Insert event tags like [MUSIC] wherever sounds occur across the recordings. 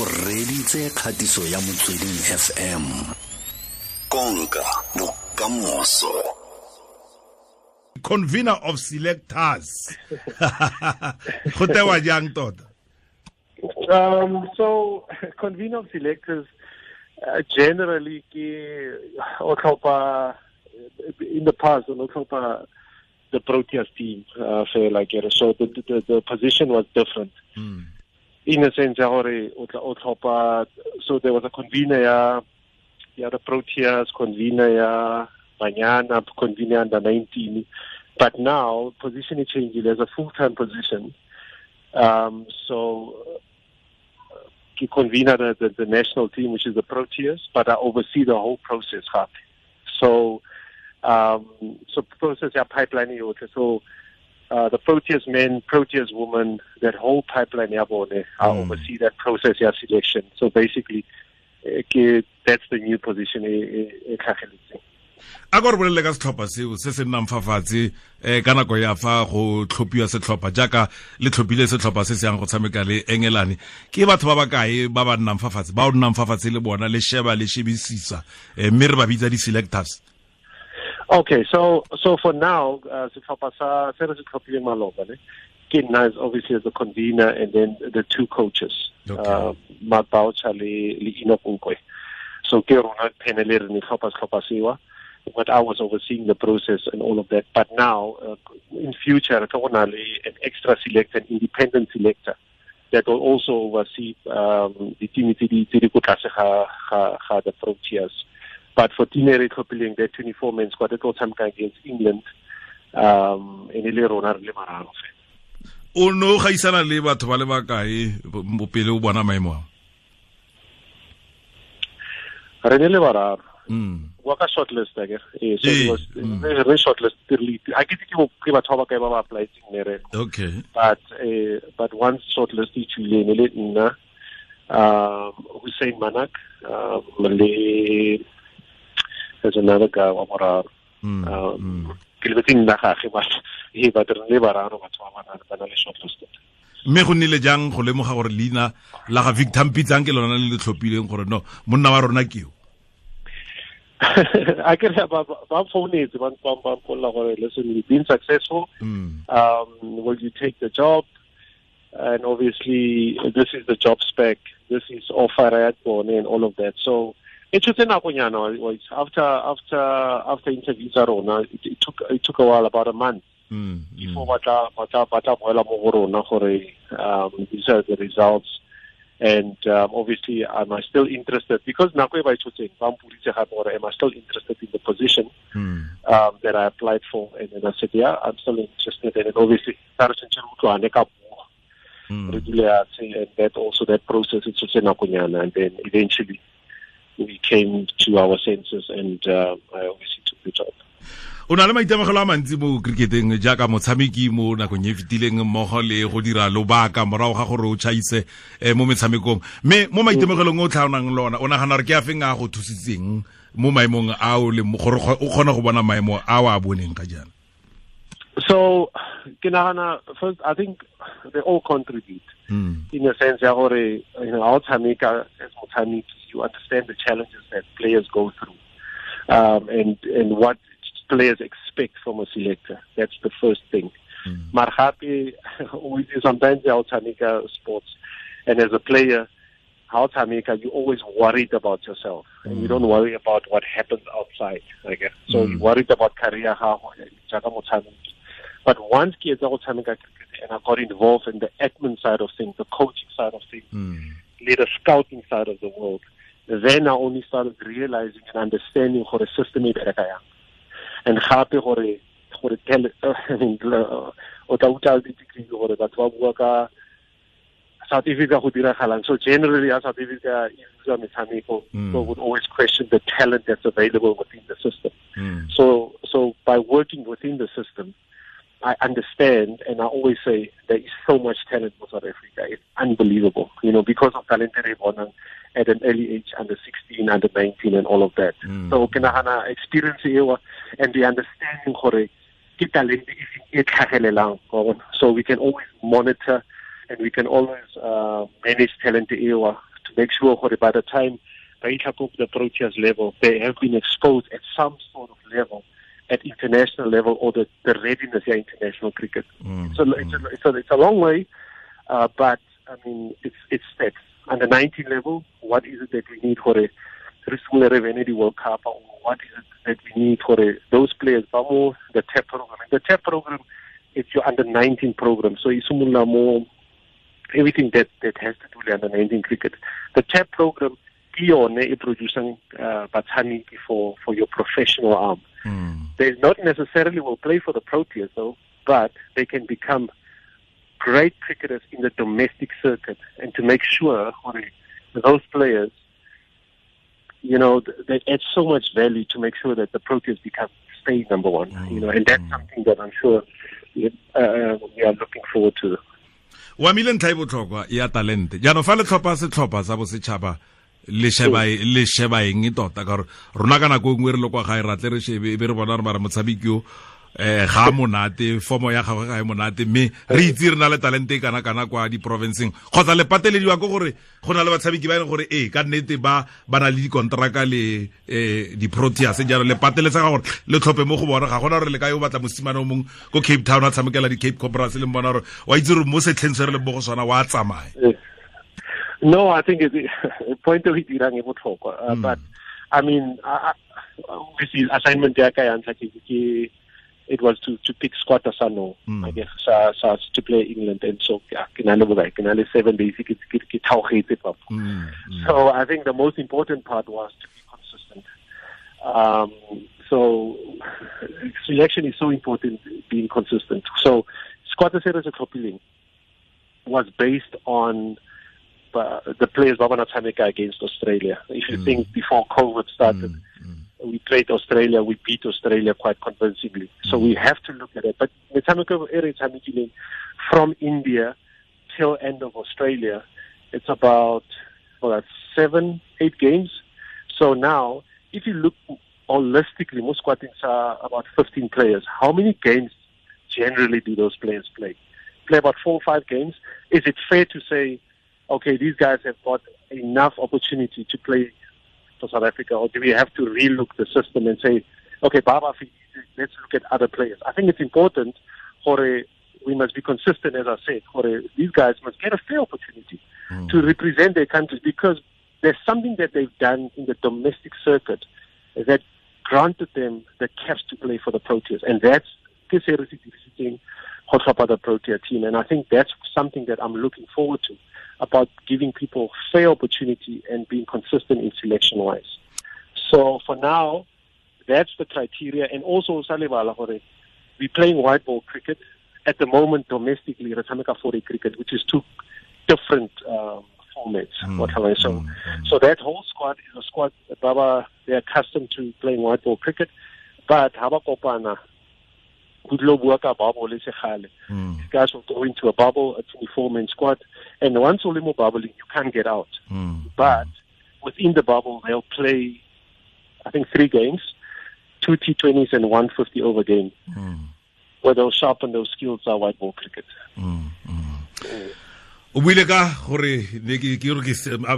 o reditse kgatiso ya motsweding fm konka bokamoso. Convener of selectors. [LAUGHS] Go tewa jang tota? Um, so, [LAUGHS] convener of selectors uh, generally ke o tlhopha in the past o tlhopha the Proteas team uh, fair like so the, the the position was different. Mm. In a sense ya gore o tlhopha so there was a convener ya ya the Proteas convener ya Banyana convener under 19 but now position is changing there's a full-time position um, so ke convener the, the, the national team, which is the Proteas, but I oversee the whole process. So, um, so process yeah pipeline yote. So, uh, the Proteas men, Proteas women, that whole pipeline yeah bone, I Mm. oversee that process yeah selection. So basically, eh, that's the new position. eh, eh, eh, tlhageletseng. a ka re bolelele ka setlhopha seo se se nnang fa fatshe um ka nako ya fa go tlhophiwa setlhopha jaaka le tlhophile setlhopha se se yang go tshameka le engelane ke batho ba ba kae ba ba nnang fa fatshe ba o nnang fa fatshe le bona le sheba le shebisisa mme re ba bitsa di-selectors Okay, so so for now, uh, setlhopha sa se re se tlhophileng maloba ne ke nna obviously as the convener and then the two coaches, Okay. uh, Mark Boucher le le Enoch Nkwe. So ke rona panel re ne tlhopha setlhopha sewa, but I was overseeing the process and all of that. But now, uh, in future, re tlo go na le an extra selector, an independent selector that will also oversee um, the team tse di tse di ko tlase ga ga ga the Proteas. But for Tinere Copeling, their 24 men squad, it will come against England. Um, and ile rona re le mararo fela. o ne o gaisana le batho ba le bakae bo- pele o bona maemo ao Re ne le bararo. Mm. Wa ka shortlist. Eh, so Eh, mm. re re shortlist le a ke ke ke batho ba ba ba okay But uh, but once shortlist e tswile ne le nna um Hussein Manak um le there's another guy wa boraro. Mm, Um, mm. ke lebetse nna gage but but re le bararo batho ba ba ba na le shortlisted. mme go nnile jang go lemoga gore leina la ga victor mpitsang ke lona le le tlhophileng gore no monna wa rona keo I can have a phone needs one pump pump listen, you've been successful. Mm. Um, will you take the job? And obviously, this is the job spec. This is offer and all of that. So it in Akunyano. It after after after interviews are on. uh, It, it took it took a while, about a month Mm. before Mm. bata bata bata boela mo go rona gore um these are the results and um, obviously am I still interested because nako e ba itshotseng ba mpoditse gape gore am I still interested in the position Mm. um, that I applied for and then I said yeah I'm still interested and then obviously sa re tshwantse re utlwane ka re Mm. dule fatshe, and that also that process e tshotse nakonyana and then eventually we came to our senses and uh, I obviously took the job o na le maitemogelo a mantsi mo cricketeng jaaka motshameki mo nakong e e fetileng mmogo le go dira lobaka morago ga gore o tšhaise um mo metshamekong. Mme mo maitemogelong o tlhaonang le ona o nagana gore ke a feng a go thusitseng mo maemong a o le gore o kgone go bona maemo a o a boneng ka jana So, Kinahana, first, I think they all contribute Mm. in a sense, ya gore, you know, our Tamika, as Motamiki, you understand the challenges that players go through um, and, and what players expect from a selector. That's the first thing. Mm. Maar [LAUGHS] we sometimes our Tamika sports, and as a player, how Tamika, you're always worried about yourself, and you Mm. don't worry about what happens outside. I guess. So Mm. you're worried about career, how. But once Tamika cricket, and I got involved in the admin side of things, the coaching side of things, Mm. the scouting side of the world, then I only started realizing and understanding how the system is. And gape gore gore tele [LAUGHS] I mean uh, o tla utlwa di-degree gore batho ba bua ka South Africa go diragalang. So generally, as South Africa e usa metshameko, Mm. people would always question the talent that's available within the system. Mm. So, so by working within the system, I understand, and I always say there is so much talent for South Africa. It's unbelievable, you know, because of talented Ebonan at an early age, under 16, under 19, and all of that. Mm. So, ke nagana experience eo and the understanding gore ke talent e tlhagelelang so we can always monitor and we can always uh, manage talent eo to make sure that by the time they up the Proteas level, they have been exposed at some sort of level at international level or the, the readiness of international cricket. Mm, so mm. It's, a, it's, a, it's a long way, uh, but I mean, it's, it's steps. Under 19 level, what is it that we need for a Rismulere Venedi World Cup or what is it that we need for a, those players, Bamo, the TAP program. The TAP program, it's your under 19 program. So it's more everything that, that has to do with under 19 cricket. The TAP program ke yone e producing uh, batshameki for for your professional arm. Mm. They not necessarily will play for the Proteas though, but they can become great cricketers in the domestic circuit, and to make sure those players, you know, they add so much value to make sure that the Proteas become stay number one. You know, and that's mm. something that I'm sure uh, we are looking forward to. wa mile ntlha e botlhokwa ya talente jaanong fa le tlhopha setlhopha sa bosetšhaba le sheba eng tota? Ka gore rona ka nako ngwe nngwe re le kwa gae ratle re shebe e be re bona re mara motshabiki yo eh ga monate fomo ya gagwe ga e monate mme re itse re na le talente kana kana kwa di-provinceng kgotsa le patelediwa ke gore go na le batshabiki ba e gore ee ka nnete ba ba na le dikontraka le um di-proteas. Jalo le pateletsega gore le tlhophe mo go bona ga gona gore le ka yo batla mosimane o mongwe ko cape town a tshamekela di-cape cobras le bona gore wa itse gore mo setlheng se re le mo go sona wa tsamaya No, I think it's a [LAUGHS] point of dirang e botlhokwa. Uh, mm. But I mean, I, obviously assignment ya ka ya ntlha ke ke it was to to pick Scott Asano, mm. I guess, sa, sa, to play England. And so, ke na le bokae, ke na le seven days, ke, ke, ke thaogetse papa. Mm. Mm. So I think the most important part was to be consistent. Um, so selection is so important, being consistent. So Scott Asano was based on uh, the players Babana Tamika against Australia. If you mm. think before COVID started, mm. Mm. we played Australia, we beat Australia quite convincingly. So we have to look at it. But from India till end of Australia, it's about well, seven, eight games. So now, if you look holistically, most squattings are about 15 players. How many games generally do those players play? Play about four or five games. Is it fair to say okay, these guys have got enough opportunity to play for South Africa, or do we have to relook the system and say, okay, Baba, let's look at other players? I think it's important for a, we must be consistent, as I said, for a, these guys must get a fair opportunity mm. to represent their countries because there's something that they've done in the domestic circuit that granted them the caps to play for the Proteas, and that's this thing, the Protea team, and I think that's something that I'm looking forward to about giving people fair opportunity and being consistent in selection wise. So for now, that's the criteria. And also, we're playing white ball cricket. At the moment, domestically, Ratamika 40 cricket, which is two different um, formats. Mm, so, mm, so that whole squad is a squad, Baba, they're accustomed to playing white ball cricket. But Haba Goodlow a bubble is mm. Guys will go into a bubble, a 24 man squad, and once Olimo bubbling, you can't get out. Mm. But within the bubble, they'll play, I think, three games two T20s and one 50 over game, mm. where they'll sharpen those skills of white ball cricket. Mm. Mm. o buile ka gore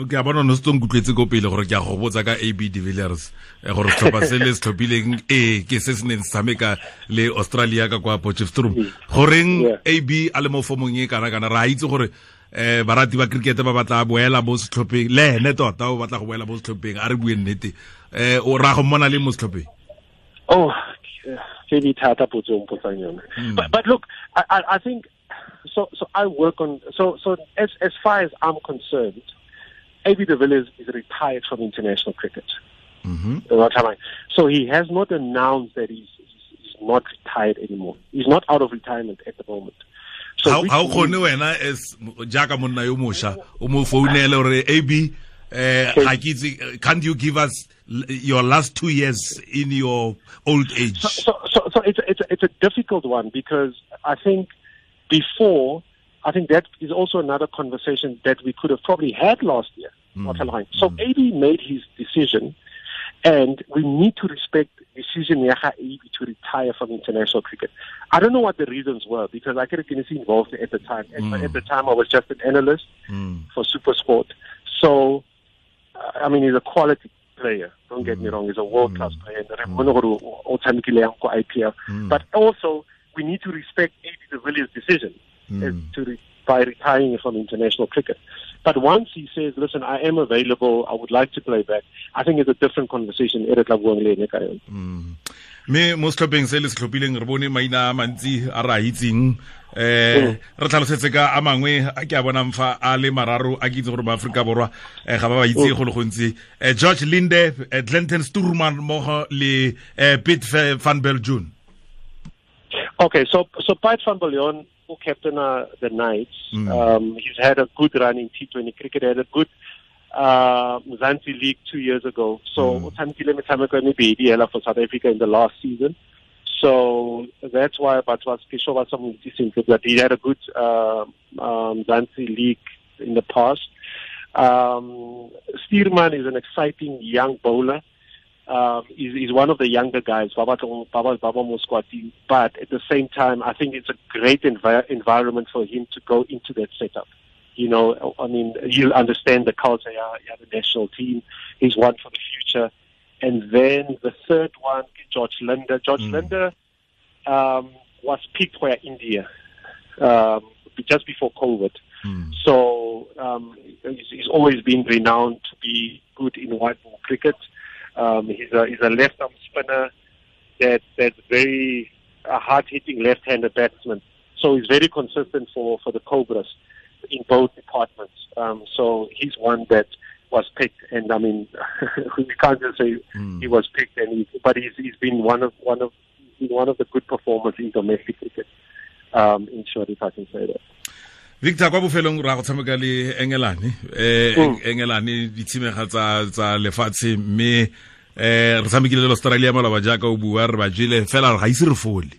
ke a bona no se tsong kutlwetse ko pele gore ke a go botsa ka ab de villers eh, gore setlhopha se le se tlhophileng ee ke se se neng se tshameka le australia ka kwa potchefstroom. Goreng ab a le mo formong e kana-kana re a itse gore eh barati ba cricket ba batla boela mo setlhopheng le ene tota o batla go boela mo setlhopheng a re bue nnete. Eh o ra go mmona le mo setlhopheng oh ke di thata potso o mpotsang yone hmm. but look I, I think so so I work on so so as as far as I'm concerned, AB de Villiers is retired from international cricket. Mm-hmm. So he has not announced that he's, he's not retired anymore. He's not out of retirement at the moment. So how how kgone wena as jaaka monna yo mosha o mo founele gore AB eh can't you give us your last two years in your old age so so, so, so it's a, it's a, it's a difficult one because I think before, I think that is also another conversation that we could have probably had last year. Mm. So mm. AB made his decision, and we need to respect the decision AB to retire from international cricket. I don't know what the reasons were because I could have been involved at the time. Mm. At the time, I was just an analyst mm. for SuperSport. So I mean, he's a quality player. Don't get me wrong, he's a world class player. And re bone gore o tshamekile IPL. But also, we need to respect AB de Villiers' decision as to re by retiring from international cricket. But once he says, listen, I am available, I would like to play back, I think it's a different conversation e re tla buang le ene ka yone. me mo setlhopheng se le se tlhophileng re bone maina a mantsi a re a itseng. Eh re tlhalosetse ka a mangwe a ke a bonang fa a le mararo a ke itse gore maaforika borwa eh ga ba ba itse go le gontsi. Eh george linde glenton stuurman mmogo le pete Fe- van June Okay, so so Piet van Biljon, who captain uh, the Knights, um, he's had a good run in T20 cricket. He had a good uh, Mzansi League two years ago. So utshamekile metshameko e mebedi hela for South Africa in the last season. So that's why Batwas Kisho was some that he had a good uh, um, Mzansi League in the past. Um, Stuurman is an exciting young bowler um, is, is one of the younger guys, Baba Baba Baba Muskwati. But at the same time, I think it's a great envi- environment for him to go into that setup. You know, I mean, you'll understand the culture. Yeah, yeah, the national team. He's one for the future. And then the third one, George Linde. George Linde um, was picked by India um, just before COVID. So um, he's, he's always been renowned to be good in white ball cricket. Um, he's a he's a left arm spinner that that's very a hard hitting left handed batsman. So he's very consistent for, for the Cobras in both departments. Um, so he's one that was picked, and I mean [LAUGHS] we can't just say he was picked, and he, but he's he's been one of one of one of the good performers in domestic cricket. Um, in short, if I can say that. Victor kwa bofelong ra go tshameka le engelane Mm. engelane ditshimega tsa lefatshe mme eh re tshamekile le australia maloba jaaka o bua re ba jele fela ga ise re fole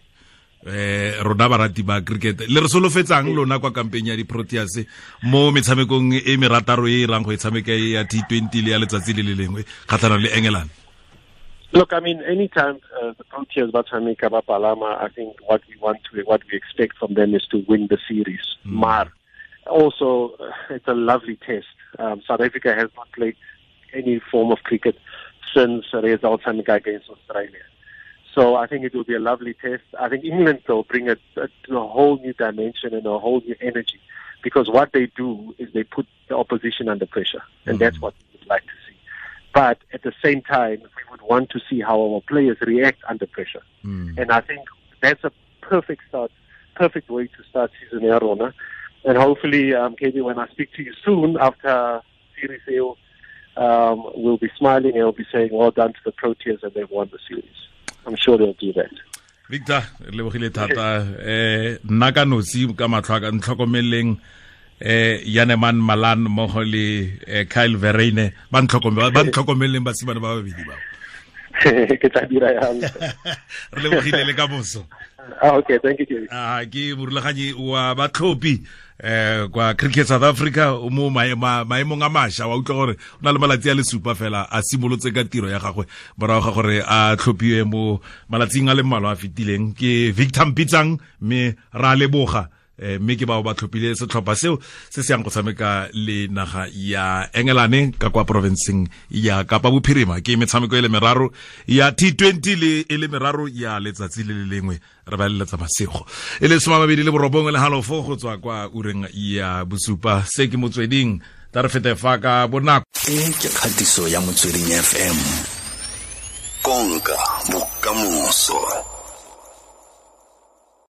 eh rona barati ba cricket le re solofetsang lona kwa kampeng ya di-proteas mo metshamekong e merataro e e rang go e tshameka ya t20 le ya letsatsi le le lengwe kgatlhanong le engelane Look, I mean, anytime uh, the Proteas Batamika Bapalama, I think what we want to, what we expect from them is to win the series. Mar. Also, uh, it's a lovely test. Um, South Africa has not played any form of cricket since Reza Tamika against Australia. So I think it will be a lovely test. I think England will bring it to a whole new dimension and a whole new energy because what they do is they put the opposition under pressure, and that's what we would like to see. But at the same time, we would want to see how our players react under pressure. And I think that's a perfect start, perfect way to start season Arona. And hopefully, um, Katie, when I speak to you soon after Series A, um, we'll be smiling and we'll be saying, well done to the Proteas and they've won the series. I'm sure they'll do that. victor re lebogile thata eh nna ka nosi ka matlho a ka ntlhokomeleng eh yaneman malan mmogo le eh, kyle verene ba ntlhokome- ba ntlhokomeleng basimane ba babedi bao [LAUGHS] Ke tla dira yang. [LAUGHS] re lebogile le ka moso Ah, okay, thank you, Ah, ke morulaganyi wa batlhophi eh kwa cricket south africa mo maemong a mašwa wa utlwa gore o na le malatsi a le supa fela a simolotse ka tiro ya gagwe. Morago ga gore a tlhophiwe mo malatsing a le mmalwa a fetileng ke victor mpitsang mme ra leboga mme ke bao ba tlhophile setlhopha seo se se yang go tshameka le naga ya engelane ka kwa provinceng ya kapa bophirima. Ke metshameko e le meraro ya t20 le e le meraro ya letsatsi le le lengwe. Re ba leletsa masego. E le soma mabedi le borobongwe le halofo go tswa kwa ureng ya bosupa. Se ke motsweding ta re fete fa ka bonako. E ke kgatiso ya motsweding fm konka bokamoso